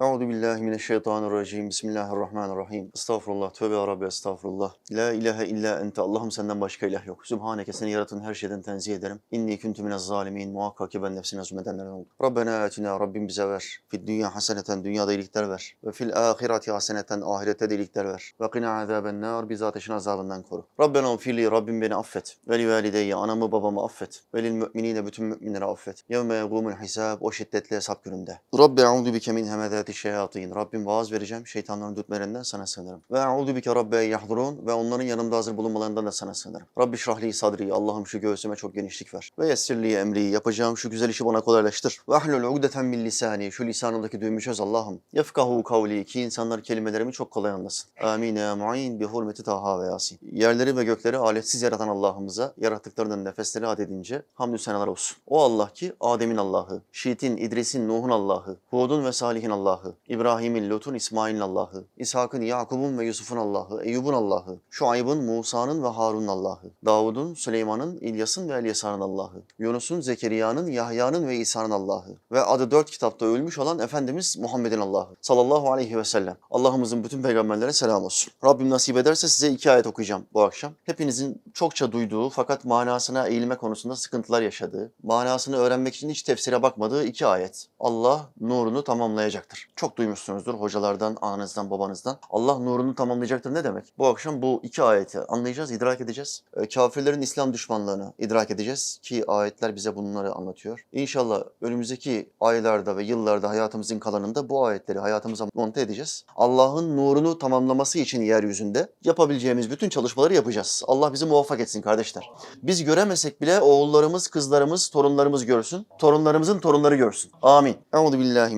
Euzu billahi mineşşeytanirracim. Bismillahirrahmanirrahim. Estağfurullah. Tövbe ya Rabbi estağfurullah. La ilahe illa ente. Allah'ım senden başka ilah yok. Sübhaneke seni yaratan her şeyden tenzih ederim. İnni kuntu minez zalimin. Muhakkak ki ben nefsine zulmedenlerden oldum. Rabbena atina. Rabbim bize ver. Fid dünya haseneten. Dünyada iyilikler ver. Ve fil ahireti haseneten. Ahirette de iyilikler ver. Ve qina azaben nar. Bizi ateşin azabından koru. Rabbena ufirli. Rabbim beni affet. Ve li valideyye. Anamı babamı affet. Ve lil müminine. Bütün müminleri affet. Yevme yegumul hisab. O şiddetli hesap gününde. Rabbi eûzu bike min hemedâti şeyatîn. Rabbim vaaz vereceğim. Şeytanların dürtmelerinden sana sığınırım. Ve eûzu bike Rabbi en yahdurun. Ve onların yanımda hazır bulunmalarından da sana sığınırım. Rabbi şrahli sadri. Allah'ım şu göğsüme çok genişlik ver. Ve yessirli emri. Yapacağım şu güzel işi bana kolaylaştır. Ve ahlul ugdeten min lisani. Şu lisanımdaki düğümü çöz Allah'ım. Yefkahu kavli. Ki insanlar kelimelerimi çok kolay anlasın. Amin ya mu'in bi hurmeti Taha ve Yasin. Yerleri ve gökleri aletsiz yaratan Allah'ımıza yarattıklarının nefesleri adedince hamdü senalar olsun. O Allah ki Adem'in Allah'ı, Şiit'in, İdris'in, Nuh'un Allah'ı, Hud'un ve Salih'in Allah'ı, İbrahim'in, Lut'un, İsmail'in Allah'ı, İshak'ın, Yakub'un ve Yusuf'un Allah'ı, Eyyub'un Allah'ı, Şuayb'ın, Musa'nın ve Harun'un Allah'ı, Davud'un, Süleyman'ın, İlyas'ın ve Elyasa'nın Allah'ı, Yunus'un, Zekeriya'nın, Yahya'nın ve İsa'nın Allah'ı ve adı dört kitapta ölmüş olan Efendimiz Muhammed'in Allah'ı sallallahu aleyhi ve sellem. Allah'ımızın bütün peygamberlere selam olsun. Rabbim nasip ederse size iki ayet okuyacağım bu akşam. Hepinizin çokça duyduğu fakat manasına eğilme konusunda sıkıntılar yaşadığı, manasını öğrenmek için hiç tefsire bakmadığı iki ayet. Allah nurunu tamamlayacaktır. Çok duymuşsunuzdur hocalardan, ananızdan, babanızdan. Allah nurunu tamamlayacaktır ne demek? Bu akşam bu iki ayeti anlayacağız, idrak edeceğiz. Ee, Kafirlerin İslam düşmanlığını idrak edeceğiz ki ayetler bize bunları anlatıyor. İnşallah önümüzdeki aylarda ve yıllarda hayatımızın kalanında bu ayetleri hayatımıza monte edeceğiz. Allah'ın nurunu tamamlaması için yeryüzünde yapabileceğimiz bütün çalışmaları yapacağız. Allah bizi muvaffak etsin kardeşler. Biz göremesek bile oğullarımız, kızlarımız, torunlarımız görsün. Torunlarımızın torunları görsün. Amin. Euzu billahi.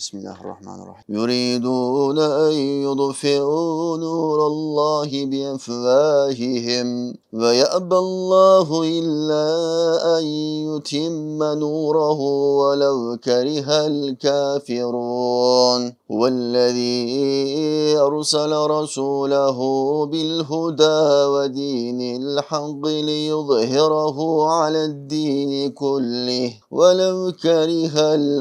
Bismillahirrahmanirrahim. Yuridun en yudfi'u nurallahi bi efvahihim ve ya'ballahu illa en yutimme nurahu velev kerihel kafirun. Huellezî ersele rasulehu bil huda ve dinil hakki liyuzhirahu ale'd-dîni kullih velev kerihel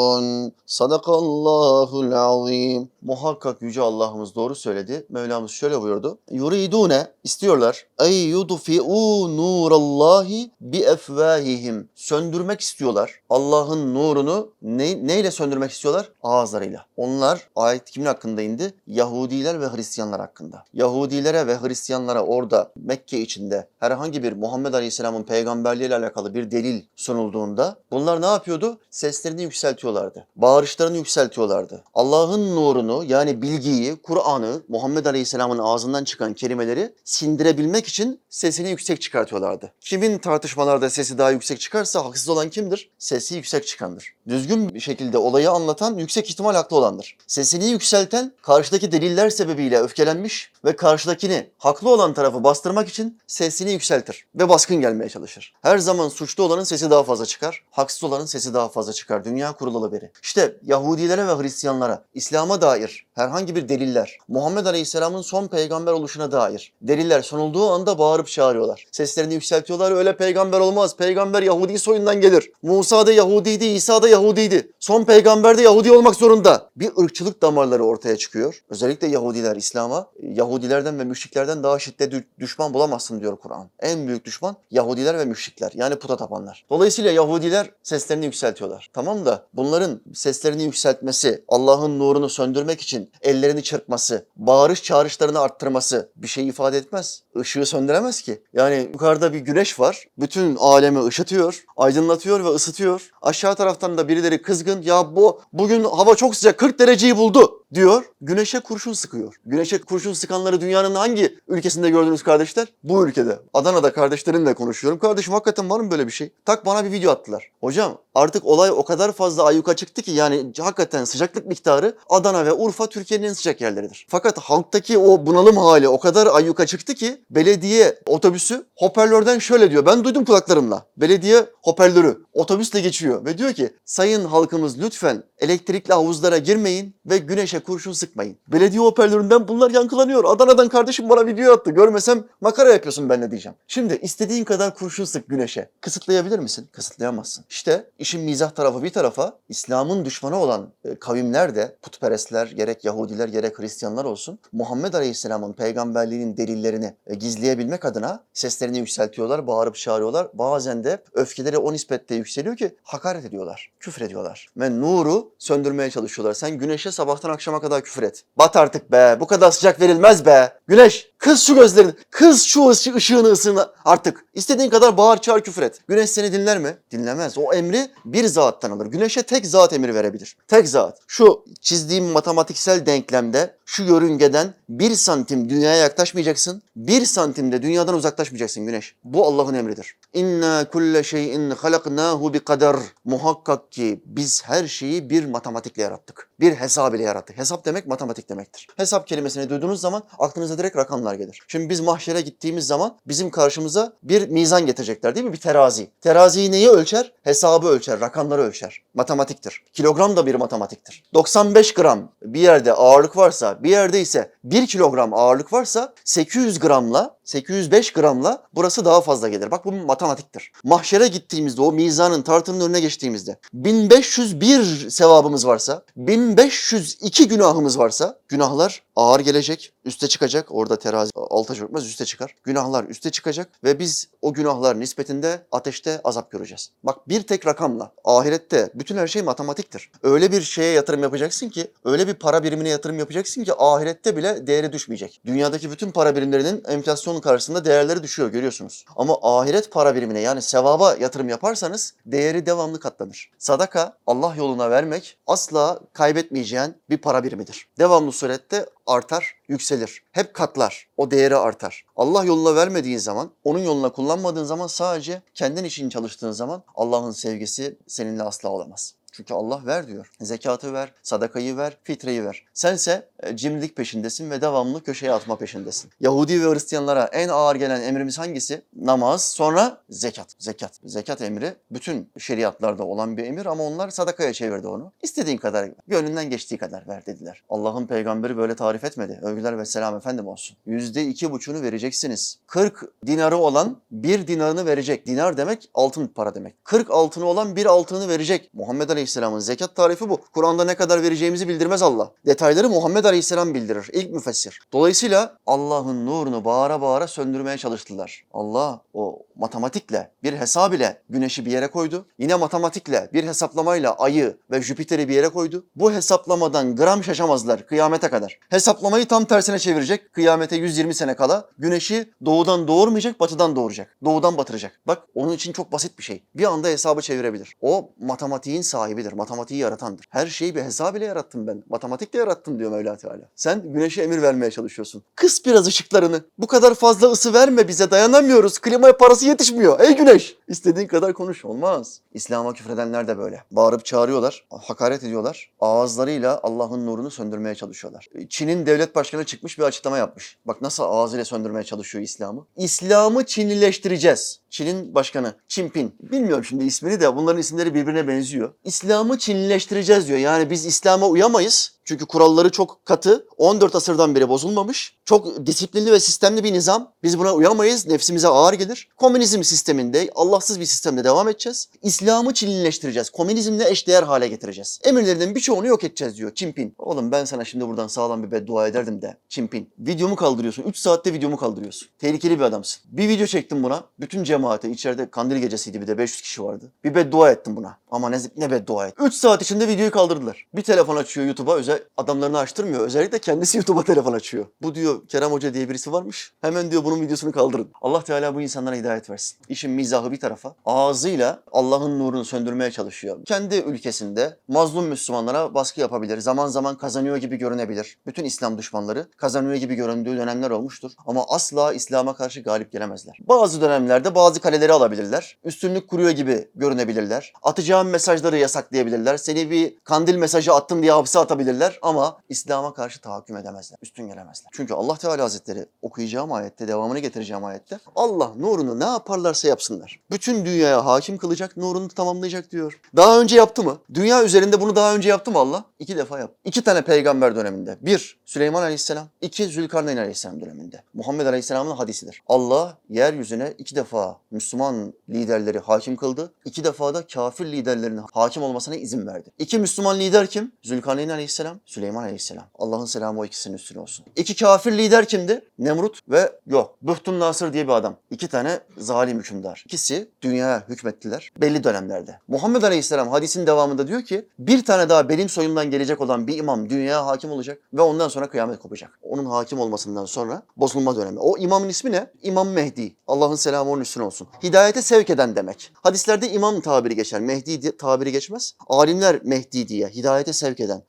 müşrikûn. Sadakallahul azim. Muhakkak Yüce Allah'ımız doğru söyledi. Mevlamız şöyle buyurdu. Yuridune istiyorlar. Ey yudfi'u nurallahi bi efvahihim. Söndürmek istiyorlar. Allah'ın nurunu ne, neyle söndürmek istiyorlar? Ağızlarıyla. Onlar ayet kimin hakkında indi? Yahudiler ve Hristiyanlar hakkında. Yahudilere ve Hristiyanlara orada Mekke içinde herhangi bir Muhammed Aleyhisselam'ın peygamberliği ile alakalı bir delil sunulduğunda bunlar ne yapıyordu? Seslerini yükseltiyorlardı. Bağırışlarını yükseltiyorlardı. Allah'ın nurunu yani bilgiyi, Kur'an'ı, Muhammed Aleyhisselam'ın ağzından çıkan kelimeleri sindirebilmek için sesini yüksek çıkartıyorlardı. Kimin tartışmalarda sesi daha yüksek çıkarsa haksız olan kimdir? Sesi yüksek çıkandır. Düzgün bir şekilde olayı anlatan yüksek ihtimal haklı olandır. Sesini yükselten karşıdaki deliller sebebiyle öfkelenmiş ve karşıdakini haklı olan tarafı bastırmak için sesini yükseltir ve baskın gelmeye çalışır. Her zaman suçlu olanın sesi daha fazla çıkar, haksız olanın sesi daha fazla çıkar. Dünya kurulalı beri. İşte Yahudilere ve Hristiyanlara İslam'a dair herhangi bir deliller, Muhammed Aleyhisselam'ın son peygamber oluşuna dair deliller sunulduğu anda bağırıp çağırıyorlar. Seslerini yükseltiyorlar. Öyle peygamber olmaz. Peygamber Yahudi soyundan gelir. Musa da Yahudiydi, İsa da Yahudiydi. Son peygamber de Yahudi olmak zorunda. Bir ırkçılık damarları ortaya çıkıyor. Özellikle Yahudiler İslam'a, Yahudilerden ve müşriklerden daha şiddetli düşman bulamazsın diyor Kur'an. En büyük düşman Yahudiler ve müşrikler. Yani puta tapanlar. Dolayısıyla Yahudiler seslerini yükseltiyorlar. Tamam da bunların seslerini yükseltmesi, Allah'ın nurunu söndürmek için ellerini çırpması, bağırış çağrışlarını arttırması bir şey ifade etmez. Işığı söndüremez ki. Yani yukarıda bir güneş var. Bütün alemi ışıtıyor, aydınlatıyor ve ısıtıyor. Aşağı taraftan da birileri kızgın. Ya bu bugün hava çok sıcak 40 dereceyi buldu diyor. Güneşe kurşun sıkıyor. Güneşe kurşun sıkanları dünyanın hangi ülkesinde gördünüz kardeşler? Bu ülkede. Adana'da kardeşlerimle konuşuyorum. Kardeşim hakikaten var mı böyle bir şey? Tak bana bir video attılar. Hocam artık olay o kadar fazla ayyuka çıktı ki yani hakikaten sıcaklık miktarı Adana ve Urfa Türkiye'nin en sıcak yerleridir. Fakat halktaki o bunalım hali o kadar ayyuka çıktı ki belediye otobüsü hoparlörden şöyle diyor. Ben duydum kulaklarımla. Belediye hoparlörü otobüsle geçiyor ve diyor ki sayın halkımız lütfen elektrikli havuzlara girmeyin ve güneşe kurşun sıkmayın. Belediye hoparlöründen bunlar yankılanıyor. Adana'dan kardeşim bana video attı. Görmesem makara yapıyorsun benimle diyeceğim. Şimdi istediğin kadar kurşun sık güneşe. Kısıtlayabilir misin? Kısıtlayamazsın. İşte işin mizah tarafı bir tarafa İslam'ın düşmanı olan e, kavimler de putperestler gerek Yahudiler gerek Hristiyanlar olsun Muhammed Aleyhisselam'ın peygamberliğinin delillerini e, gizleyebilmek adına seslerini yükseltiyorlar, bağırıp çağırıyorlar. Bazen de öfkeleri o nispette yükseliyor ki hakaret ediyorlar, küfür ediyorlar. Ve nuru söndürmeye çalışıyorlar. Sen güneşe sabahtan akşama kadar küfür et. Bat artık be, bu kadar sıcak verilmez be. Güneş, kız şu gözlerini, kız şu ışı- ışığını ısını artık. İstediğin kadar bağır çağır küfür et. Güneş seni dinler mi? Dinlemez. O emri bir zattan alır. Güneşe tek zat emir verebilir. Tek zat. Şu çizdiğim matematiksel denklemde şu yörüngeden bir santim dünyaya yaklaşmayacaksın. Bir santim de dünyadan uzaklaşmayacaksın güneş. Bu Allah'ın emridir. İnna kulle şeyin halaknahu bi kader. Muhakkak ki biz her şeyi bir matematikle yarattık. Bir hesab ile yarattık. Hesap demek matematik demektir. Hesap kelimesini duyduğunuz zaman aklınıza direkt rakamlar gelir. Şimdi biz mahşere gittiğimiz zaman bizim karşımıza bir mizan getirecekler değil mi? Bir terazi. Teraziyi neyi ölçer? Hesabı ölçer, rakamları ölçer. Matematiktir. Kilogram da bir matematiktir. 95 gram bir yerde ağırlık varsa, bir yerde ise 1 kilogram ağırlık varsa 800 gramla 805 gramla burası daha fazla gelir. Bak bu matematiktir. Mahşere gittiğimizde o mizanın tartının önüne geçtiğimizde 1501 sevabımız varsa 1502 günahımız varsa günahlar ağır gelecek, üste çıkacak. Orada terazi alta çökmez üste çıkar. Günahlar üste çıkacak ve biz o günahlar nispetinde ateşte azap göreceğiz. Bak bir tek rakamla ahirette bütün her şey matematiktir. Öyle bir şeye yatırım yapacaksın ki, öyle bir para birimine yatırım yapacaksın ki ahirette bile değeri düşmeyecek. Dünyadaki bütün para birimlerinin enflasyon karşısında değerleri düşüyor görüyorsunuz. Ama ahiret para birimine yani sevaba yatırım yaparsanız değeri devamlı katlanır. Sadaka Allah yoluna vermek asla kaybetmeyeceğin bir para birimidir. Devamlı surette artar, yükselir. Hep katlar. O değeri artar. Allah yoluna vermediğin zaman, onun yoluna kullanmadığın zaman sadece kendin için çalıştığın zaman Allah'ın sevgisi seninle asla olamaz. Çünkü Allah ver diyor. Zekatı ver, sadakayı ver, fitreyi ver. Sense e, cimrilik peşindesin ve devamlı köşeye atma peşindesin. Yahudi ve Hristiyanlara en ağır gelen emrimiz hangisi? Namaz, sonra zekat. Zekat. Zekat emri bütün şeriatlarda olan bir emir ama onlar sadakaya çevirdi onu. İstediğin kadar, gönlünden geçtiği kadar ver dediler. Allah'ın peygamberi böyle tarif etmedi. Övgüler ve selam efendim olsun. Yüzde iki buçuğunu vereceksiniz. 40 dinarı olan bir dinarını verecek. Dinar demek altın para demek. 40 altını olan bir altını verecek. Muhammed Aleyhisselam'ın zekat tarifi bu. Kur'an'da ne kadar vereceğimizi bildirmez Allah. Detayları Muhammed Aleyhisselam bildirir. İlk müfessir. Dolayısıyla Allah'ın nurunu bağıra bağıra söndürmeye çalıştılar. Allah o matematikle, bir hesab ile güneşi bir yere koydu. Yine matematikle, bir hesaplamayla ayı ve Jüpiter'i bir yere koydu. Bu hesaplamadan gram şaşamazlar kıyamete kadar. Hesaplamayı tam tersine çevirecek. Kıyamete 120 sene kala güneşi doğudan doğurmayacak, batıdan doğuracak. Doğudan batıracak. Bak onun için çok basit bir şey. Bir anda hesabı çevirebilir. O matematiğin sahibidir. Matematiği yaratandır. Her şeyi bir hesab ile yarattım ben. Matematikle yarattım diyor Mevla Teala. Sen güneşe emir vermeye çalışıyorsun. Kıs biraz ışıklarını. Bu kadar fazla ısı verme bize dayanamıyoruz. Klimaya parası yetişmiyor. Ey güneş! İstediğin kadar konuş. Olmaz. İslam'a küfredenler de böyle. Bağırıp çağırıyorlar. Hakaret ediyorlar. Ağızlarıyla Allah'ın nurunu söndürmeye çalışıyorlar. Çin'in devlet başkanı çıkmış bir açıklama yapmış. Bak nasıl ağzıyla söndürmeye çalışıyor İslam'ı. İslam'ı Çinlileştireceğiz. Çin'in başkanı Xi Jinping. Bilmiyorum şimdi ismini de bunların isimleri birbirine benziyor. İslam'ı Çinlileştireceğiz diyor. Yani biz İslam'a uyamayız. Çünkü kuralları çok katı. 14 asırdan beri bozulmamış. Çok disiplinli ve sistemli bir nizam. Biz buna uyamayız. Nefsimize ağır gelir. Komünizm sisteminde, Allahsız bir sistemde devam edeceğiz. İslam'ı Çinlileştireceğiz. Komünizmle eşdeğer hale getireceğiz. Emirlerinin birçoğunu yok edeceğiz diyor Jinping. Oğlum ben sana şimdi buradan sağlam bir beddua ederdim de Jinping. Videomu kaldırıyorsun. 3 saatte videomu kaldırıyorsun. Tehlikeli bir adamsın. Bir video çektim buna. Bütün cemaate içeride kandil gecesiydi bir de 500 kişi vardı. Bir beddua ettim buna. Ama ne, ne beddua et. 3 saat içinde videoyu kaldırdılar. Bir telefon açıyor YouTube'a özel adamlarını açtırmıyor. Özellikle kendisi YouTube'a telefon açıyor. Bu diyor Kerem Hoca diye birisi varmış. Hemen diyor bunun videosunu kaldırın. Allah Teala bu insanlara hidayet versin. İşin mizahı bir tarafa. Ağzıyla Allah'ın nurunu söndürmeye çalışıyor. Kendi ülkesinde mazlum Müslümanlara baskı yapabilir. Zaman zaman kazanıyor gibi görünebilir. Bütün İslam düşmanları kazanıyor gibi göründüğü dönemler olmuştur. Ama asla İslam'a karşı galip gelemezler. Bazı dönemlerde bazı kaleleri alabilirler. Üstünlük kuruyor gibi görünebilirler. Atacağım mesajları yasaklayabilirler. Seni bir kandil mesajı attım diye hapse atabilirler ama İslam'a karşı tahakküm edemezler. Üstün gelemezler. Çünkü Allah Teala Hazretleri okuyacağım ayette, devamını getireceğim ayette. Allah nurunu ne yaparlarsa yapsınlar. Bütün dünyaya hakim kılacak, nurunu tamamlayacak diyor. Daha önce yaptı mı? Dünya üzerinde bunu daha önce yaptı mı Allah? İki defa yaptı. İki tane peygamber döneminde. Bir, Süleyman Aleyhisselam. iki Zülkarneyn Aleyhisselam döneminde. Muhammed Aleyhisselam'ın hadisidir. Allah yeryüzüne iki defa Müslüman liderleri hakim kıldı. iki defa da kafir liderlerin hakim olmasına izin verdi. İki Müslüman lider kim? Zülkarneyn Aleyhisselam, Süleyman Aleyhisselam. Allah'ın selamı o ikisinin üstüne olsun. İki kafir lider kimdi? Nemrut ve yok. Bıhtun Nasır diye bir adam. İki tane zalim hükümdar. İkisi dünyaya hükmettiler belli dönemlerde. Muhammed Aleyhisselam hadisin devamında diyor ki bir tane daha benim soyumdan gelecek olan bir imam dünyaya hakim olacak ve ondan sonra kıyamet kopacak. Onun hakim olmasından sonra bozulma dönemi. O imamın ismi ne? İmam Mehdi. Allah'ın selamı onun üstüne olsun. Hidayete sevk eden demek. Hadislerde imam tabiri geçer. Mehdi tabiri geçmez. Alimler Mehdi diye hidayete sevk eden.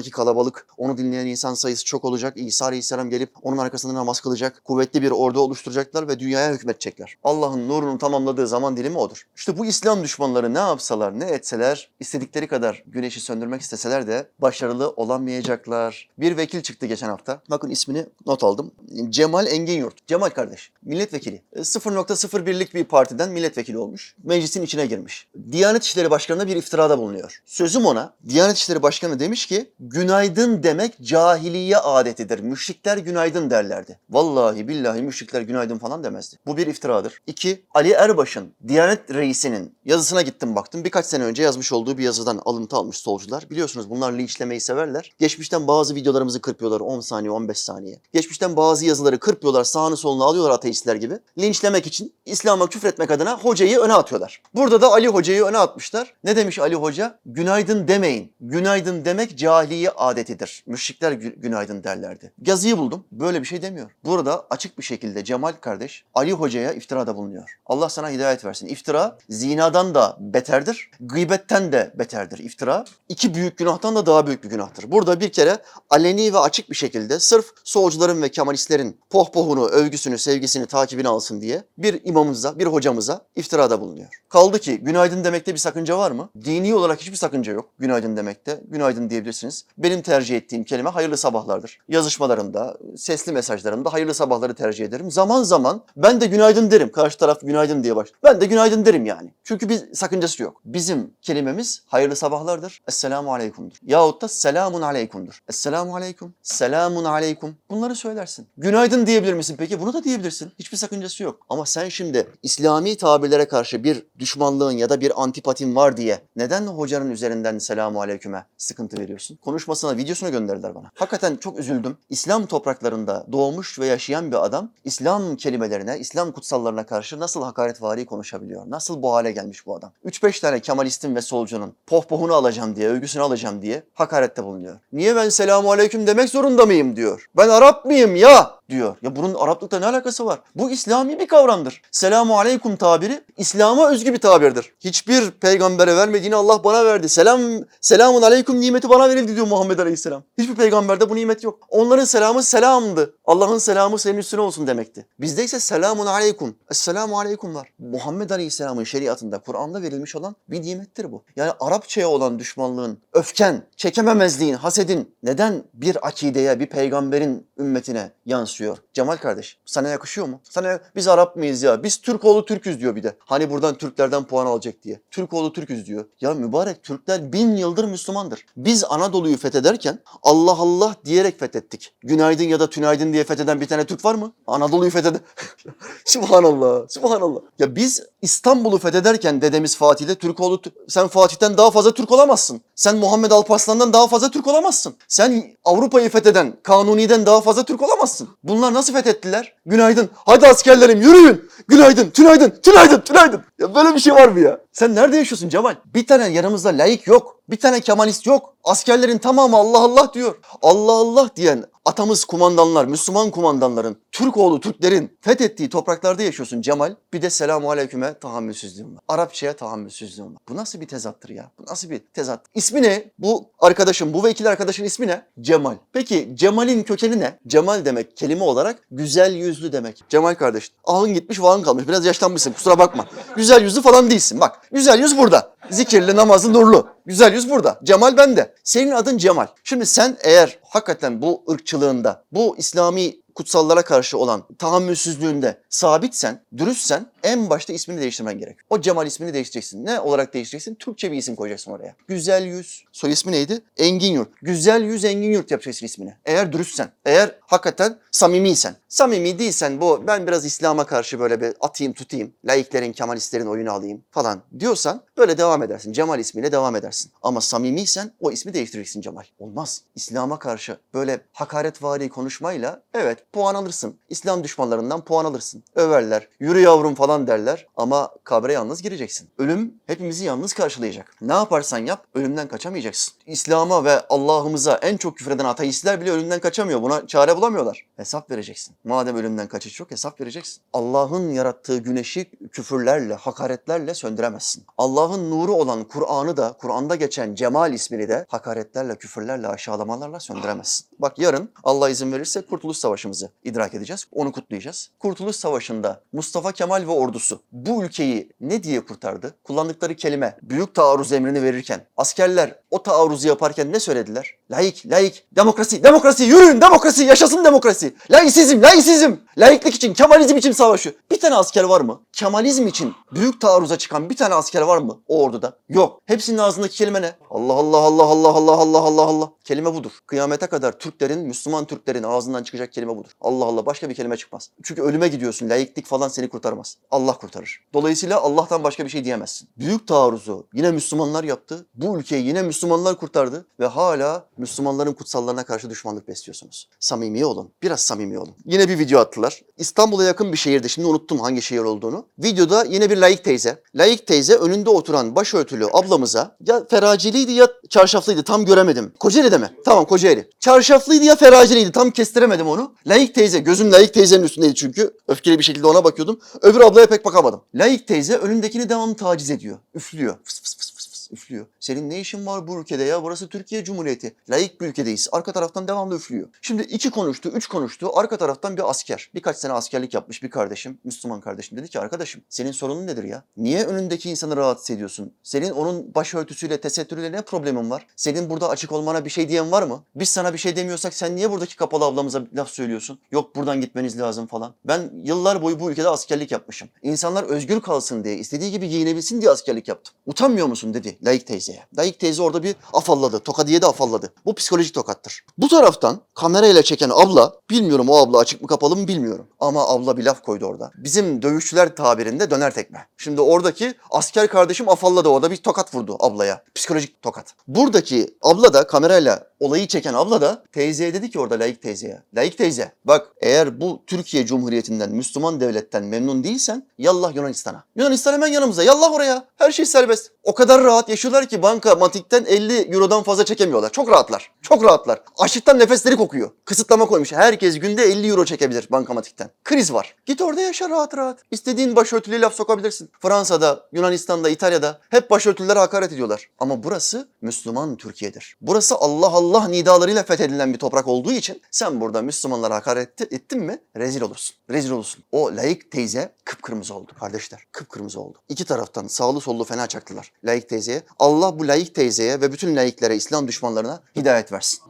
Etrafındaki kalabalık, onu dinleyen insan sayısı çok olacak. İsa Aleyhisselam gelip onun arkasında namaz kılacak. Kuvvetli bir ordu oluşturacaklar ve dünyaya hükmedecekler. Allah'ın nurunu tamamladığı zaman dilimi odur. İşte bu İslam düşmanları ne yapsalar, ne etseler, istedikleri kadar güneşi söndürmek isteseler de başarılı olamayacaklar. Bir vekil çıktı geçen hafta. Bakın ismini not aldım. Cemal Engin Yurt. Cemal kardeş, milletvekili. E, 0.01'lik bir partiden milletvekili olmuş. Meclisin içine girmiş. Diyanet İşleri Başkanı'na bir iftirada bulunuyor. Sözüm ona, Diyanet İşleri Başkanı demiş ki, günaydın demek cahiliye adetidir. Müşrikler günaydın derlerdi. Vallahi billahi müşrikler günaydın falan demezdi. Bu bir iftiradır. İki, Ali Erbaş'ın Diyanet Reisi'nin yazısına gittim baktım. Birkaç sene önce yazmış olduğu bir yazıdan alıntı almış solcular. Biliyorsunuz bunlar linçlemeyi severler. Geçmişten bazı videolarımızı kırpıyorlar 10 saniye 15 saniye. Geçmişten bazı yazıları kırpıyorlar sağını solunu alıyorlar ateistler gibi. Linçlemek için İslam'a küfretmek adına hocayı öne atıyorlar. Burada da Ali Hoca'yı öne atmışlar. Ne demiş Ali Hoca? Günaydın demeyin. Günaydın demek cahiliye adetidir. Müşrikler gü- günaydın derlerdi. Yazıyı buldum. Böyle bir şey demiyor. Burada açık bir şekilde Cemal kardeş Ali Hoca'ya iftirada bulunuyor. Allah sana hidayet versin. İftira zinadan da beterdir. Gıybetten de beterdir iftira. İki büyük günahtan da daha büyük bir günahtır. Burada bir kere aleni ve açık bir şekilde sırf solcuların ve kemalistlerin pohpohunu, övgüsünü, sevgisini, takibini alsın diye bir imamımıza, bir hocamıza iftirada bulunuyor. Kaldı ki günaydın demekte bir sakınca var mı? Dini olarak hiçbir sakınca yok günaydın demekte. Günaydın diyebilirsiniz. Benim tercih ettiğim kelime hayırlı sabahlardır. Yazışmalarımda, sesli mesajlarımda hayırlı sabahları tercih ederim. Zaman zaman ben de günaydın derim. Karşı taraf günaydın diye baş. Ben de günaydın derim yani. Çünkü bir sakıncası yok. Bizim kelimemiz hayırlı sabahlardır. Esselamu aleykümdür. Yahut da selamun aleykumdur. Esselamu aleyküm. Selamun aleyküm. Bunları söylersin. Günaydın diyebilir misin peki? Bunu da diyebilirsin. Hiçbir sakıncası yok. Ama sen şimdi İslami tabirlere karşı bir düşmanlığın ya da bir antipatin var diye neden hocanın üzerinden selamu aleyküme sıkıntı veriyorsun? Konuşmasına, videosunu gönderdiler bana. Hakikaten çok üzüldüm. İslam topraklarında doğmuş ve yaşayan bir adam İslam kelimelerine, İslam kutsallarına karşı nasıl hakaretvari konuşabiliyor? Nasıl bu hale gelmiş bu adam? 3-5 tane Kemalistin ve solcunun pohpohunu alacağım diye, övgüsünü alacağım diye hakarette bulunuyor. Niye ben selamu aleyküm demek zorunda mıyım diyor. Ben Arap mıyım ya? Diyor. Ya bunun Araplıkla ne alakası var? Bu İslami bir kavramdır. Selamu aleyküm tabiri İslam'a özgü bir tabirdir. Hiçbir peygambere vermediğini Allah bana verdi. Selam, selamun aleyküm nimeti bana verildi diyor Muhammed Aleyhisselam. Hiçbir peygamberde bu nimet yok. Onların selamı selamdı. Allah'ın selamı senin üstüne olsun demekti. Bizde ise selamun aleyküm. Esselamu aleyküm var. Muhammed Aleyhisselam'ın şeriatında, Kur'an'da verilmiş olan bir nimettir bu. Yani Arapçaya olan düşmanlığın, öfken, çekememezliğin, hasedin neden bir akideye, bir peygamberin ümmetine yansıyor? Cemal kardeş, sana yakışıyor mu? Sana biz Arap mıyız ya? Biz Türkoğlu Türküz diyor bir de. Hani buradan Türklerden puan alacak diye. Türkoğlu Türküz diyor. Ya mübarek Türkler bin yıldır Müslümandır. Biz Anadolu'yu fethederken Allah Allah diyerek fethettik. Günaydın ya da tünaydın diye fetheden bir tane Türk var mı? Anadolu'yu fetheden. Subhanallah, subhanallah. Ya biz İstanbul'u fethederken dedemiz Fatih'le Türkoğlu, sen Fatih'ten daha fazla Türk olamazsın. Sen Muhammed Alparslan'dan daha fazla Türk olamazsın. Sen Avrupa'yı fetheden Kanuni'den daha fazla Türk olamazsın. Bunlar nasıl fethettiler? Günaydın. Hadi askerlerim yürüyün. Günaydın, tünaydın, tünaydın, tünaydın. Ya böyle bir şey var mı ya? Sen nerede yaşıyorsun Cemal? Bir tane yanımızda layık yok. Bir tane kemalist yok. Askerlerin tamamı Allah Allah diyor. Allah Allah diyen atamız kumandanlar, Müslüman kumandanların, Türkoğlu Türklerin fethettiği topraklarda yaşıyorsun Cemal. Bir de selamu aleyküme tahammülsüzlüğün var. Arapçaya tahammülsüzlüğün var. Bu nasıl bir tezattır ya? Bu nasıl bir tezat? İsmi ne? Bu arkadaşın, bu vekil arkadaşın ismi ne? Cemal. Peki Cemal'in kökeni ne? Cemal demek kelime olarak güzel yüzlü demek. Cemal kardeş, ahın gitmiş vahın kalmış. Biraz yaşlanmışsın kusura bakma. Güzel yüzlü falan değilsin. Bak güzel yüz burada. Zikirli, namazlı, nurlu. Güzel yüz burada. Cemal bende. Senin adın Cemal. Şimdi sen eğer hakikaten bu ırkçılığında, bu İslami kutsallara karşı olan tahammülsüzlüğünde sabitsen, dürüstsen en başta ismini değiştirmen gerek. O Cemal ismini değiştireceksin. Ne olarak değiştireceksin? Türkçe bir isim koyacaksın oraya. Güzel Yüz. Soy ismi neydi? Engin Yurt. Güzel Yüz Engin Yurt yapacaksın ismini. Eğer dürüstsen, eğer hakikaten samimiysen. Samimi değilsen bu ben biraz İslam'a karşı böyle bir atayım tutayım, laiklerin, kemalistlerin oyunu alayım falan diyorsan böyle devam edersin. Cemal ismiyle devam edersin. Ama samimiysen o ismi değiştireceksin Cemal. Olmaz. İslam'a karşı böyle hakaretvari konuşmayla evet puan alırsın. İslam düşmanlarından puan alırsın. Överler, yürü yavrum falan derler ama kabre yalnız gireceksin. Ölüm hepimizi yalnız karşılayacak. Ne yaparsan yap ölümden kaçamayacaksın. İslam'a ve Allah'ımıza en çok küfreden ateistler bile ölümden kaçamıyor. Buna çare bulamıyorlar. Hesap vereceksin. Madem ölümden kaçış yok hesap vereceksin. Allah'ın yarattığı güneşi küfürlerle, hakaretlerle söndüremezsin. Allah'ın nuru olan Kur'an'ı da, Kur'an'da geçen Cemal ismini de hakaretlerle, küfürlerle, aşağılamalarla söndüremezsin. Bak yarın Allah izin verirse Kurtuluş Savaşı'mızı idrak edeceğiz. Onu kutlayacağız. Kurtuluş Savaşı'nda Mustafa Kemal ve ordusu bu ülkeyi ne diye kurtardı? Kullandıkları kelime büyük taarruz emrini verirken askerler o taarruzu yaparken ne söylediler? Laik, laik, demokrasi, demokrasi, yürüyün demokrasi, yaşasın demokrasi. Laisizm, laisizm. Laiklik için, Kemalizm için savaşıyor. Bir tane asker var mı? Kemalizm için büyük taarruza çıkan bir tane asker var mı o orduda? Yok. Hepsinin ağzındaki kelime ne? Allah Allah Allah Allah Allah Allah Allah Allah. Kelime budur. Kıyamete kadar Türklerin, Müslüman Türklerin ağzından çıkacak kelime budur. Allah Allah başka bir kelime çıkmaz. Çünkü ölüme gidiyorsun. Laiklik falan seni kurtarmaz. Allah kurtarır. Dolayısıyla Allah'tan başka bir şey diyemezsin. Büyük taarruzu yine Müslümanlar yaptı. Bu ülkeyi yine Müslümanlar kurtardı ve hala Müslümanların kutsallarına karşı düşmanlık besliyorsunuz. Samimi olun. Biraz samimi olun. Yine bir video attılar. İstanbul'a yakın bir şehirde. Şimdi unuttum hangi şehir olduğunu. Videoda yine bir layık teyze. Layık teyze önünde oturan başörtülü ablamıza ya feraciliydi ya çarşaflıydı tam göremedim. Kocaeli'de mi? Tamam Kocaeli. Çarşaflıydı ya feraciliydi tam kestiremedim onu. Layık teyze gözüm layık teyzenin üstündeydi çünkü. Öfkeli bir şekilde ona bakıyordum. Öbür ablaya pek bakamadım. Layık teyze önündekini devamlı taciz ediyor. Üflüyor. Fıs fıs fıs üflüyor. Senin ne işin var bu ülkede ya? Burası Türkiye Cumhuriyeti. Layık bir ülkedeyiz. Arka taraftan devamlı üflüyor. Şimdi iki konuştu, üç konuştu. Arka taraftan bir asker. Birkaç sene askerlik yapmış bir kardeşim. Müslüman kardeşim dedi ki arkadaşım senin sorunun nedir ya? Niye önündeki insanı rahatsız ediyorsun? Senin onun başörtüsüyle, tesettürüyle ne problemin var? Senin burada açık olmana bir şey diyen var mı? Biz sana bir şey demiyorsak sen niye buradaki kapalı ablamıza laf söylüyorsun? Yok buradan gitmeniz lazım falan. Ben yıllar boyu bu ülkede askerlik yapmışım. İnsanlar özgür kalsın diye, istediği gibi giyinebilsin diye askerlik yaptım. Utanmıyor musun dedi layık teyzeye. Layık teyze orada bir afalladı. Toka diye de afalladı. Bu psikolojik tokattır. Bu taraftan kamerayla çeken abla, bilmiyorum o abla açık mı kapalı mı bilmiyorum. Ama abla bir laf koydu orada. Bizim dövüşçüler tabirinde döner tekme. Şimdi oradaki asker kardeşim afalladı orada bir tokat vurdu ablaya. Psikolojik tokat. Buradaki abla da kamerayla olayı çeken abla da teyzeye dedi ki orada layık teyzeye. Layık teyze bak eğer bu Türkiye Cumhuriyeti'nden Müslüman devletten memnun değilsen yallah Yunanistan'a. Yunanistan hemen yanımıza yallah oraya. Her şey serbest. O kadar rahat yaşıyorlar ki banka matikten 50 eurodan fazla çekemiyorlar. Çok rahatlar. Çok rahatlar. Açlıktan nefesleri kokuyor. Kısıtlama koymuş. Herkes günde 50 euro çekebilir bankamatikten. Kriz var. Git orada yaşa rahat rahat. İstediğin başörtülü laf sokabilirsin. Fransa'da, Yunanistan'da, İtalya'da hep başörtülülere hakaret ediyorlar. Ama burası Müslüman Türkiye'dir. Burası Allah Allah nidalarıyla fethedilen bir toprak olduğu için sen burada Müslümanlara hakaret etti- ettin mi rezil olursun. Rezil olursun. O layık teyze kıpkırmızı oldu kardeşler. Kıpkırmızı oldu. İki taraftan sağlı sollu fena çaktılar layık teyzeye. Allah bu layık teyzeye ve bütün laiklere, İslam düşmanlarına hidayet versin.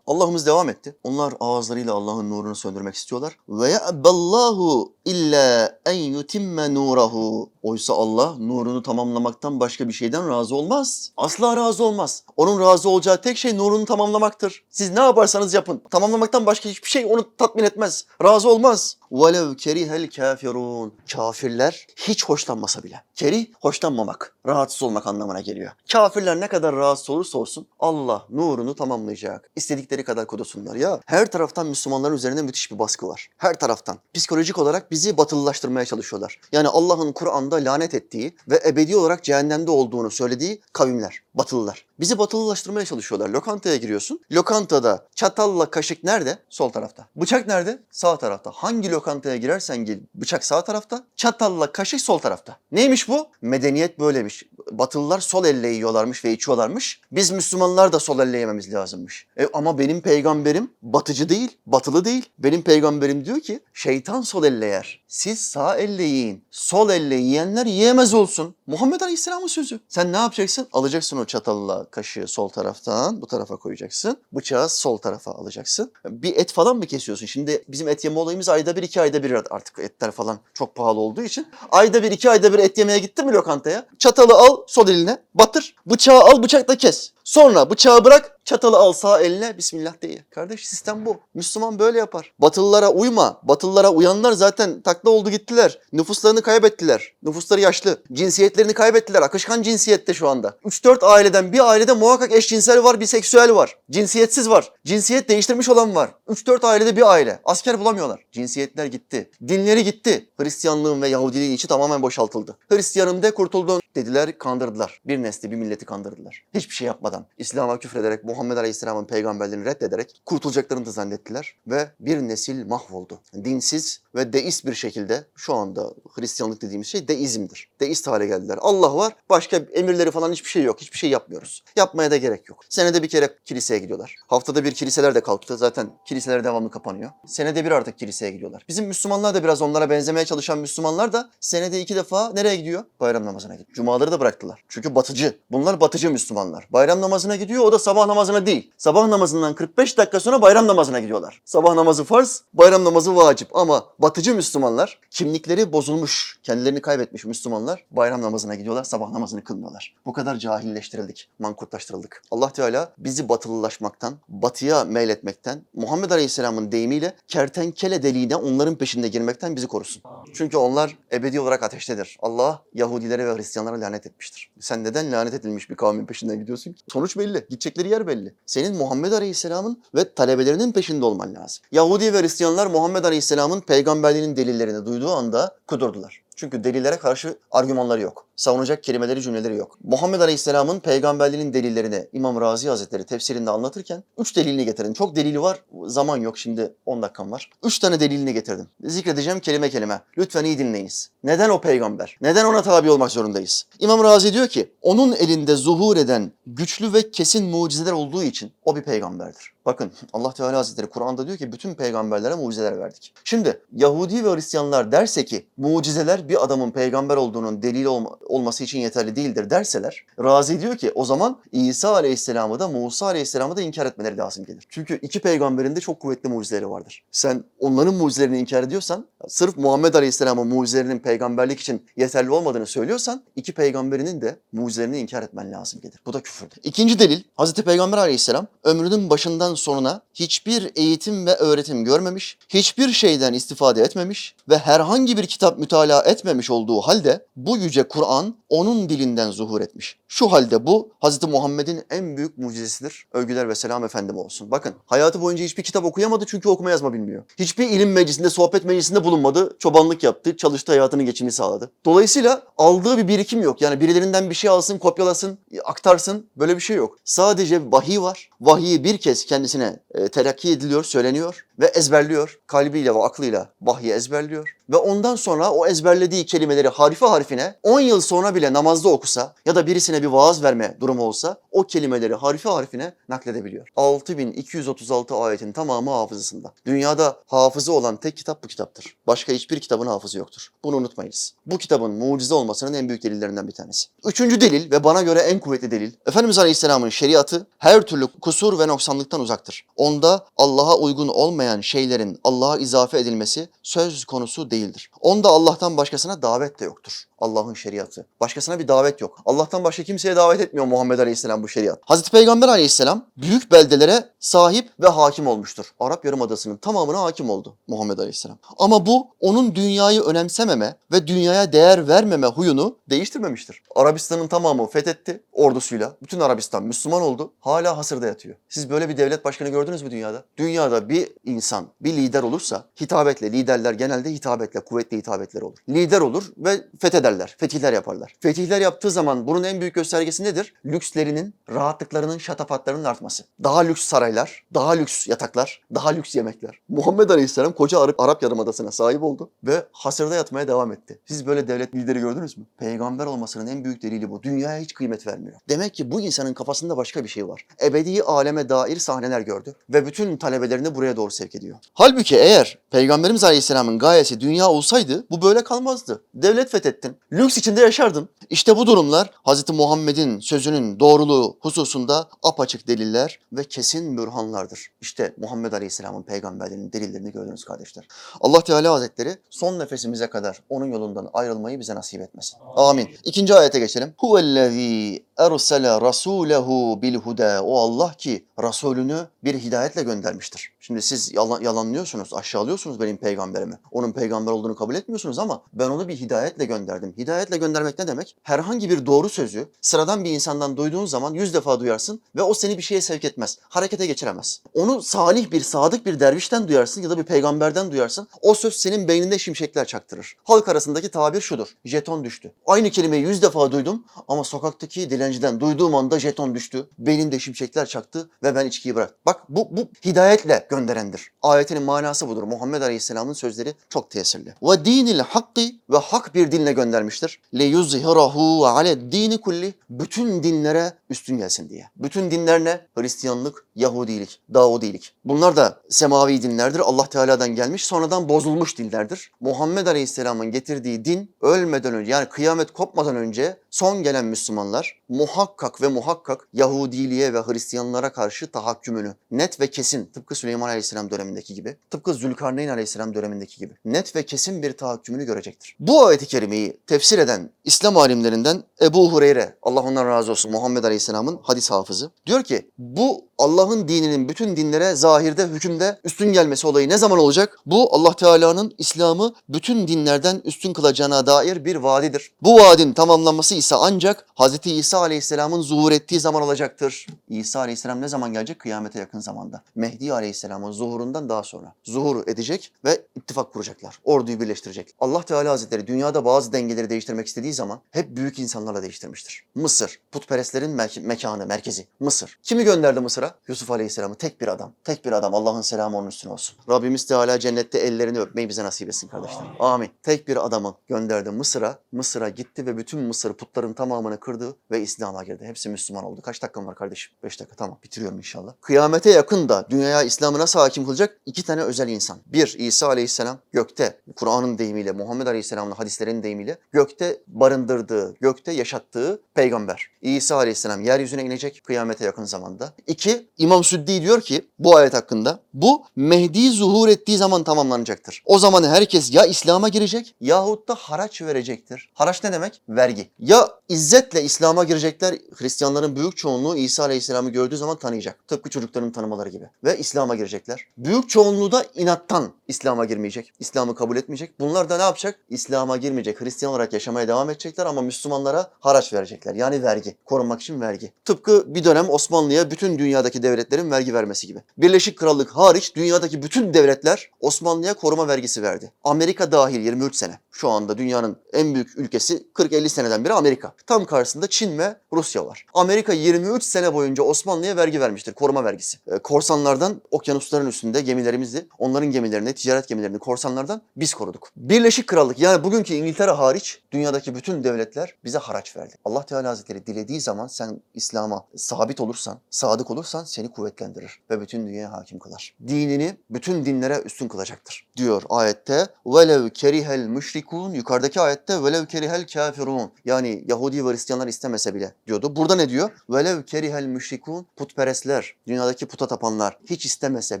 Allah'ımız devam etti. Onlar ağızlarıyla Allah'ın nurunu söndürmek istiyorlar. Ve ya'ballahu illa en yutimme nurahu. Oysa Allah nurunu tamamlamaktan başka bir şeyden razı olmaz. Asla razı olmaz. Onun razı olacağı tek şey nurunu tamamlamaktır. Siz ne yaparsanız yapın. Tamamlamaktan başka hiçbir şey onu tatmin etmez. Razı olmaz. وَلَوْ كَرِهَ الْكَافِرُونَ Kafirler hiç hoşlanmasa bile. Kerih hoşlanmamak, rahatsız olmak anlamına geliyor. Kafirler ne kadar rahatsız olursa olsun Allah nurunu tamamlayacak. İstedikleri kadar kudusunlar ya. Her taraftan Müslümanların üzerinde müthiş bir baskı var. Her taraftan. Psikolojik olarak bizi batılılaştırmaya çalışıyorlar. Yani Allah'ın Kur'an'da lanet ettiği ve ebedi olarak cehennemde olduğunu söylediği kavimler, batılılar. Bizi batılılaştırmaya çalışıyorlar. Lokantaya giriyorsun. Lokantada çatalla kaşık nerede? Sol tarafta. Bıçak nerede? Sağ tarafta. Hangi lokantaya girersen gir bıçak sağ tarafta, çatalla kaşık sol tarafta. Neymiş bu? Medeniyet böylemiş. Batılılar sol elle yiyorlarmış ve içiyorlarmış. Biz Müslümanlar da sol elle yememiz lazımmış. E, ama benim peygamberim batıcı değil, batılı değil. Benim peygamberim diyor ki şeytan sol elle yer. Siz sağ elle yiyin. Sol elle yiyen yiyenler yiyemez olsun. Muhammed Aleyhisselam'ın sözü. Sen ne yapacaksın? Alacaksın o çatalla kaşığı sol taraftan bu tarafa koyacaksın. Bıçağı sol tarafa alacaksın. Bir et falan mı kesiyorsun? Şimdi bizim et yeme olayımız ayda bir iki ayda bir artık etler falan çok pahalı olduğu için. Ayda bir iki ayda bir et yemeye gittin mi lokantaya? Çatalı al sol eline batır. Bıçağı al bıçakla kes. Sonra bıçağı bırak çatalı al sağ eline bismillah diye. Kardeş sistem bu. Müslüman böyle yapar. Batılılara uyma. Batılılara uyanlar zaten takla oldu gittiler. Nüfuslarını kaybettiler. Nüfusları yaşlı. Cinsiyetlerini kaybettiler. Akışkan cinsiyette şu anda. 3-4 aileden bir ailede muhakkak eşcinsel var, biseksüel var. Cinsiyetsiz var. Cinsiyet değiştirmiş olan var. 3-4 ailede bir aile. Asker bulamıyorlar. Cinsiyetler gitti. Dinleri gitti. Hristiyanlığın ve Yahudiliğin içi tamamen boşaltıldı. Hristiyanım de kurtuldun dediler, kandırdılar. Bir nesli, bir milleti kandırdılar. Hiçbir şey yapmadan, İslam'a küfrederek, Muhammed Aleyhisselam'ın peygamberliğini reddederek kurtulacaklarını da zannettiler. Ve bir nesil mahvoldu. Dinsiz ve deist bir şekilde şu anda Hristiyanlık dediğimiz şey deizmdir. Deist hale geldiler. Allah var, başka emirleri falan hiçbir şey yok. Hiçbir şey yapmıyoruz. Yapmaya da gerek yok. Senede bir kere kiliseye gidiyorlar. Haftada bir kiliseler de kalktı. Zaten kiliseler devamlı kapanıyor. Senede bir artık kiliseye gidiyorlar. Bizim Müslümanlar da biraz onlara benzemeye çalışan Müslümanlar da senede iki defa nereye gidiyor? Bayram namazına gidiyor. Cumaları da bıraktılar. Çünkü batıcı. Bunlar batıcı Müslümanlar. Bayram namazına gidiyor o da sabah namazına değil. Sabah namazından 45 dakika sonra bayram namazına gidiyorlar. Sabah namazı farz, bayram namazı vacip. Ama batıcı Müslümanlar kimlikleri bozulmuş, kendilerini kaybetmiş Müslümanlar bayram namazına gidiyorlar, sabah namazını kılmıyorlar. Bu kadar cahilleştirildik, mankurtlaştırıldık. Allah Teala bizi batılılaşmaktan, batıya meyletmekten, Muhammed Aleyhisselam'ın deyimiyle kertenkele deliğine onların peşinde girmekten bizi korusun. Çünkü onlar ebedi olarak ateştedir. Allah Yahudilere ve Hristiyanlara lanet etmiştir. Sen neden lanet edilmiş bir kavmin peşinden gidiyorsun ki? Sonuç belli. Gidecekleri yer belli. Senin Muhammed Aleyhisselam'ın ve talebelerinin peşinde olman lazım. Yahudi ve Hristiyanlar Muhammed Aleyhisselam'ın peygamberliğinin delillerini duyduğu anda kudurdular. Çünkü delillere karşı argümanları yok. Savunacak kelimeleri, cümleleri yok. Muhammed Aleyhisselam'ın peygamberliğinin delillerini İmam Razi Hazretleri tefsirinde anlatırken üç delilini getirdim. Çok delili var. Zaman yok şimdi 10 dakikam var. Üç tane delilini getirdim. Zikredeceğim kelime kelime. Lütfen iyi dinleyiniz. Neden o peygamber? Neden ona tabi olmak zorundayız? İmam Razi diyor ki onun elinde zuhur eden güçlü ve kesin mucizeler olduğu için o bir peygamberdir. Bakın Allah Teala Hazretleri Kur'an'da diyor ki bütün peygamberlere mucizeler verdik. Şimdi Yahudi ve Hristiyanlar derse ki mucizeler bir adamın peygamber olduğunun delili olma- olması için yeterli değildir derseler Razi diyor ki o zaman İsa Aleyhisselam'ı da Musa Aleyhisselam'ı da inkar etmeleri lazım gelir. Çünkü iki peygamberin de çok kuvvetli mucizeleri vardır. Sen onların mucizelerini inkar ediyorsan sırf Muhammed Aleyhisselam'ın mucizelerinin peygamberlik için yeterli olmadığını söylüyorsan iki peygamberinin de mucizelerini inkar etmen lazım gelir. Bu da küfürdür. İkinci delil Hazreti Peygamber Aleyhisselam ömrünün başından sonuna hiçbir eğitim ve öğretim görmemiş, hiçbir şeyden istifade etmemiş ve herhangi bir kitap mütalaa etmemiş olduğu halde bu yüce Kur'an onun dilinden zuhur etmiş. Şu halde bu Hazreti Muhammed'in en büyük mucizesidir. Övgüler ve selam efendim olsun. Bakın hayatı boyunca hiçbir kitap okuyamadı çünkü okuma yazma bilmiyor. Hiçbir ilim meclisinde, sohbet meclisinde bulunmadı. Çobanlık yaptı, çalıştı, hayatının geçimini sağladı. Dolayısıyla aldığı bir birikim yok. Yani birilerinden bir şey alsın, kopyalasın, aktarsın. Böyle bir şey yok. Sadece vahiy var. Vahiyi bir kez kendisine e, telakki ediliyor, söyleniyor ve ezberliyor. Kalbiyle ve aklıyla vahyi ezberliyor. Ve ondan sonra o ezberlediği kelimeleri harfi harfine 10 yıl sonra bile namazda okusa ya da birisine bir vaaz verme durumu olsa o kelimeleri harfi harfine nakledebiliyor. 6236 ayetin tamamı hafızasında. Dünyada hafızı olan tek kitap bu kitaptır. Başka hiçbir kitabın hafızı yoktur. Bunu unutmayınız. Bu kitabın mucize olmasının en büyük delillerinden bir tanesi. Üçüncü delil ve bana göre en kuvvetli delil. Efendimiz Aleyhisselam'ın şeriatı her türlü kusur ve noksanlıktan uzaktır. Onda Allah'a uygun olmayan şeylerin Allah'a izafe edilmesi söz konusu değildir. Onda Allah'tan başkasına davet de yoktur. Allah'ın şeriatı. Başkasına bir davet yok. Allah'tan başka kimseye davet etmiyor Muhammed Aleyhisselam bu şeriat. Hazreti Peygamber Aleyhisselam büyük beldelere sahip ve hakim olmuştur. Arap Yarımadası'nın tamamına hakim oldu Muhammed Aleyhisselam. Ama bu onun dünyayı önemsememe ve dünyaya değer vermeme huyunu değiştirmemiştir. Arabistan'ın tamamı fethetti ordusuyla. Bütün Arabistan Müslüman oldu. Hala hasırda yatıyor. Siz böyle bir devlet başkanı gördünüz mü dünyada? Dünyada bir insan, bir lider olursa hitabetle, liderler genelde hitabetle, kuvvetli hitabetler olur. Lider olur ve fetheder ederler, fetihler yaparlar. Fetihler yaptığı zaman bunun en büyük göstergesi nedir? Lükslerinin, rahatlıklarının, şatafatlarının artması. Daha lüks saraylar, daha lüks yataklar, daha lüks yemekler. Muhammed Aleyhisselam koca Arap, Arap Yarımadası'na sahip oldu ve hasırda yatmaya devam etti. Siz böyle devlet lideri gördünüz mü? Peygamber olmasının en büyük delili bu. Dünyaya hiç kıymet vermiyor. Demek ki bu insanın kafasında başka bir şey var. Ebedi aleme dair sahneler gördü ve bütün talebelerini buraya doğru sevk ediyor. Halbuki eğer Peygamberimiz Aleyhisselam'ın gayesi dünya dünya olsaydı bu böyle kalmazdı. Devlet fethettin. Lüks içinde yaşardın. İşte bu durumlar Hz. Muhammed'in sözünün doğruluğu hususunda apaçık deliller ve kesin bürhanlardır. İşte Muhammed Aleyhisselam'ın peygamberliğinin delillerini gördünüz kardeşler. Allah Teala Hazretleri son nefesimize kadar onun yolundan ayrılmayı bize nasip etmesin. Amin. İkinci ayete geçelim. Huvellezî ersele rasûlehu bil huda. O Allah ki Resulünü bir hidayetle göndermiştir. Şimdi siz yalan, yalanlıyorsunuz, aşağılıyorsunuz benim peygamberimi. Onun peygamber olduğunu kabul etmiyorsunuz ama ben onu bir hidayetle gönderdim. Hidayetle göndermek ne demek? Herhangi bir doğru sözü sıradan bir insandan duyduğun zaman yüz defa duyarsın ve o seni bir şeye sevk etmez. Harekete geçiremez. Onu salih bir, sadık bir dervişten duyarsın ya da bir peygamberden duyarsın. O söz senin beyninde şimşekler çaktırır. Halk arasındaki tabir şudur. Jeton düştü. Aynı kelimeyi yüz defa duydum ama sokaktaki dilenciden duyduğum anda jeton düştü. Beynimde şimşekler çaktı ve ben içkiyi bıraktım. Bak bu, bu hidayetle gönderendir. Ayetinin manası budur. Muhammed Aleyhisselam'ın sözleri çok tesirli. Ve dinil hakkı ve hak bir dinle göndermiştir. Le yuzhirahu ale dini kulli. Bütün dinlere üstün gelsin diye. Bütün dinler ne? Hristiyanlık, Yahudilik, Davudilik. Bunlar da semavi dinlerdir. Allah Teala'dan gelmiş, sonradan bozulmuş dinlerdir. Muhammed Aleyhisselam'ın getirdiği din ölmeden önce yani kıyamet kopmadan önce son gelen Müslümanlar muhakkak ve muhakkak Yahudiliğe ve Hristiyanlara karşı tahakkümünü net ve kesin tıpkı Süleyman Aleyhisselam dönemindeki gibi, tıpkı Zülkarneyn Aleyhisselam dönemindeki gibi net ve kesin bir tahakkümünü görecektir. Bu ayeti kerimeyi tefsir eden İslam alimlerinden Ebu Hureyre, Allah ondan razı olsun Muhammed Aleyhisselam'ın hadis hafızı diyor ki bu Allah'ın dininin bütün dinlere zahirde, hükümde üstün gelmesi olayı ne zaman olacak? Bu Allah Teala'nın İslam'ı bütün dinlerden üstün kılacağına dair bir vaadidir. Bu vaadin tamamlanması ise ancak Hz. İsa Aleyhisselam'ın zuhur ettiği zaman olacaktır. İsa Aleyhisselam ne zaman gelecek? Kıyamete yakın zamanda. Mehdi Aleyhisselam'ın zuhurundan daha sonra. Zuhur edecek ve ittifak kuracaklar. Orduyu birleştirecek. Allah Teala Hazretleri dünyada bazı dengeleri değiştirmek istediği zaman hep büyük insanlarla değiştirmiştir. Mısır, putperestlerin me- mekanı, merkezi. Mısır. Kimi gönderdi Mısır'a? Yusuf Aleyhisselam'ı. Tek bir adam. Tek bir adam. Allah'ın selamı onun üstüne olsun. Rabbimiz Teala cennette ellerini öpmeyi bize nasip etsin kardeşler. Amin. Tek bir adamı gönderdi Mısır'a. Mısır'a gitti ve bütün Mısır putların tamamını kırdı ve İslam'a girdi. Hepsi Müslüman oldu. Kaç dakikam var kardeşim? Beş dakika tamam. Bitiriyorum inşallah. Kıyamete yakın da dünyaya İslam'ı nasıl hakim kılacak? İki tane özel insan. Bir İsa Aleyhisselam gökte Kur'an'ın deyimiyle, Muhammed Aleyhisselam'ın hadislerin deyimiyle gökte barındırdığı, gökte yaşattığı peygamber. İsa Aleyhisselam yeryüzüne inecek kıyamete yakın zamanda. İki, İmam Süddi diyor ki bu ayet hakkında bu Mehdi zuhur ettiği zaman tamamlanacaktır. O zaman herkes ya İslam'a girecek yahut da haraç verecektir. Haraç ne demek? Vergi. Ya izzetle İslam'a girecekler. Hristiyanların büyük çoğunluğu İsa Aleyhisselam'ı gördüğü zaman tanıyacak. Tıpkı çocukların tanımaları gibi. Ve İslam'a girecekler. Büyük çoğunluğu da inattan İslam'a girmeyecek. İslam'ı kabul etmeyecek. Bunlar da ne yapacak? İslam'a girmeyecek. Hristiyan olarak yaşamaya devam edecekler ama Müslümanlara haraç verecekler. Yani vergi. Korunmak için vergi. Tıpkı bir dönem Osmanlı'ya bütün dünyadaki devletlerin vergi vermesi gibi. Birleşik Krallık hariç dünyadaki bütün devletler Osmanlı'ya koruma vergisi verdi. Amerika dahil 23 sene. Şu anda dünyanın en büyük ülkesi 40-50 seneden beri Amerika. Tam karşısında Çin ve Rusya var. Amerika 23 sene boyunca Osmanlı'ya vergi vermiştir. Koruma vergisi. Ee, korsanlardan okyanusların üstünde gemilerimizi, onların gemilerini, ticaret gemilerini korsanlardan biz koruduk. Birleşik Krallık yani bugünkü İngiltere hariç dünyadaki bütün devletler bize haraç verdi. Allah Teala Hazretleri dilediği zaman sen İslam'a sabit olursan, sadık olursan seni kuvvetlendirir ve bütün dünyaya hakim kılar. Dinini bütün dinlere üstün kılacaktır. Diyor ayette velev kerihel müşrikun yukarıdaki ayette velev kerihel kafirun yani Yahudi ve Hristiyanlar istemese bile diyordu. Burada ne diyor? Velev kerihel müşrikun putperestler, dünyadaki puta tapanlar hiç istemese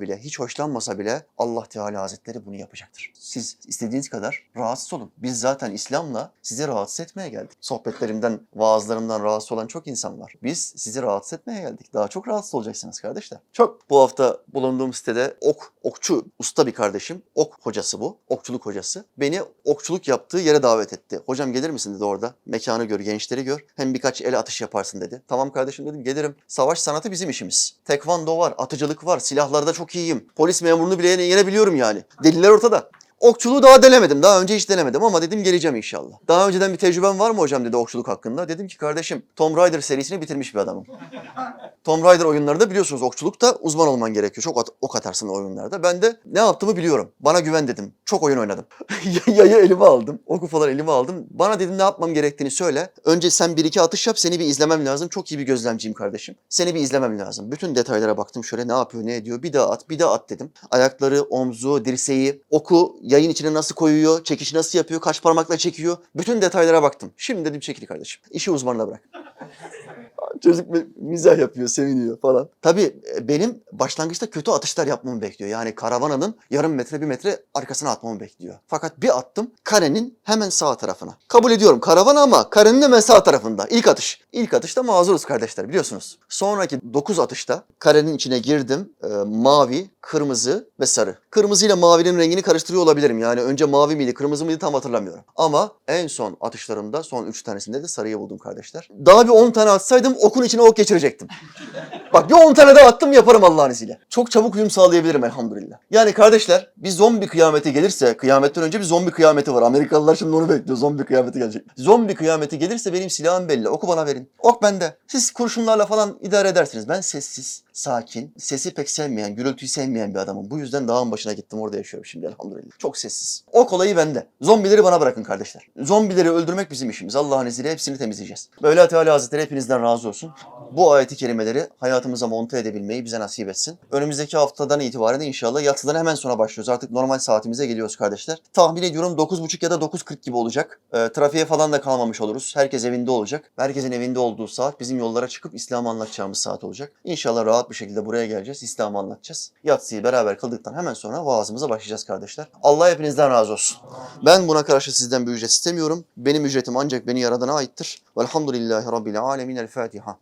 bile, hiç hoşlanmasa bile Allah Teala Hazretleri bunu yapacaktır. Siz istediğiniz kadar rahatsız olun. Biz zaten İslam'la sizi rahatsız etmeye geldik. Sohbetlerimden, vaazlarımdan rahatsız olan çok insan var. Biz sizi rahatsız etmeye geldik. Daha çok rahatsız olacaksınız kardeşler. Çok bu hafta bulunduğum sitede ok, okçu, usta bir kardeşim. Ok hocası bu. Okçuluk hocası. Beni okçuluk yaptığı yere davet etti. Hocam gelir misin dedi orada. Mekanı gör, gençleri gör. Hem birkaç el atış yaparsın dedi. Tamam kardeşim dedim gelirim. Savaş sanatı bizim işimiz. Tekvando var, atıcılık var, silahlarda çok iyiyim. Polis memurunu bile yene- yenebiliyorum yani. Deliller ortada. Okçuluğu daha denemedim. Daha önce hiç denemedim ama dedim geleceğim inşallah. Daha önceden bir tecrüben var mı hocam dedi okçuluk hakkında. Dedim ki kardeşim Tomb Raider serisini bitirmiş bir adamım. Tomb Raider oyunlarında biliyorsunuz okçulukta uzman olman gerekiyor. Çok at- ok atarsın o oyunlarda. Ben de ne yaptığımı biliyorum. Bana güven dedim. Çok oyun oynadım. Yayı elime aldım. Oku falan elime aldım. Bana dedim ne yapmam gerektiğini söyle. Önce sen bir iki atış yap. Seni bir izlemem lazım. Çok iyi bir gözlemciyim kardeşim. Seni bir izlemem lazım. Bütün detaylara baktım. Şöyle ne yapıyor, ne ediyor. Bir daha at, bir daha at dedim. Ayakları, omzu, dirseği, oku yayın içine nasıl koyuyor, çekişi nasıl yapıyor, kaç parmakla çekiyor. Bütün detaylara baktım. Şimdi dedim çekil kardeşim. İşi uzmanına bırak. Çocuk mi- mizah yapıyor, seviniyor falan. Tabii e, benim başlangıçta kötü atışlar yapmamı bekliyor. Yani karavananın yarım metre bir metre arkasına atmamı bekliyor. Fakat bir attım karenin hemen sağ tarafına. Kabul ediyorum karavana ama karenin hemen sağ tarafında. İlk atış. İlk atışta mazuruz kardeşler biliyorsunuz. Sonraki 9 atışta karenin içine girdim. Ee, mavi, kırmızı ve sarı. Kırmızı ile mavinin rengini karıştırıyor olabilirim. Yani önce mavi miydi, kırmızı mıydı tam hatırlamıyorum. Ama en son atışlarımda, son 3 tanesinde de sarıyı buldum kardeşler. Daha bir 10 tane atsaydım okun içine ok geçirecektim. Bak bir 10 tane daha attım yaparım Allah'ın izniyle. Çok çabuk uyum sağlayabilirim elhamdülillah. Yani kardeşler bir zombi kıyameti gelirse, kıyametten önce bir zombi kıyameti var. Amerikalılar şimdi onu bekliyor. Zombi kıyameti gelecek. Zombi kıyameti gelirse benim silahım belli. Oku bana verin. Ok bende. Siz kurşunlarla falan idare edersiniz. Ben sessiz, sakin, sesi pek sevmeyen, gürültüyü sevmeyen bir adamım. Bu yüzden dağın başına gittim. Orada yaşıyorum şimdi elhamdülillah. Çok sessiz. Ok olayı bende. Zombileri bana bırakın kardeşler. Zombileri öldürmek bizim işimiz. Allah'ın izniyle hepsini temizleyeceğiz. Mevla Teala Hazretleri hepinizden razı olsun. Bu ayeti kerimeleri hayatımıza monte edebilmeyi bize nasip etsin. Önümüzdeki haftadan itibaren inşallah yatsıdan hemen sonra başlıyoruz. Artık normal saatimize geliyoruz kardeşler. Tahmin ediyorum 9.30 ya da 9.40 gibi olacak. E, trafiğe falan da kalmamış oluruz. Herkes evinde olacak. Herkesin evinde olduğu saat bizim yollara çıkıp İslam'ı anlatacağımız saat olacak. İnşallah rahat bir şekilde buraya geleceğiz. İslam'ı anlatacağız. Yatsıyı beraber kıldıktan hemen sonra vaazımıza başlayacağız kardeşler. Allah hepinizden razı olsun. Ben buna karşı sizden bir ücret istemiyorum. Benim ücretim ancak beni yaradana aittir. Velhamdülillahi Rabbil alemin. El Fatiha.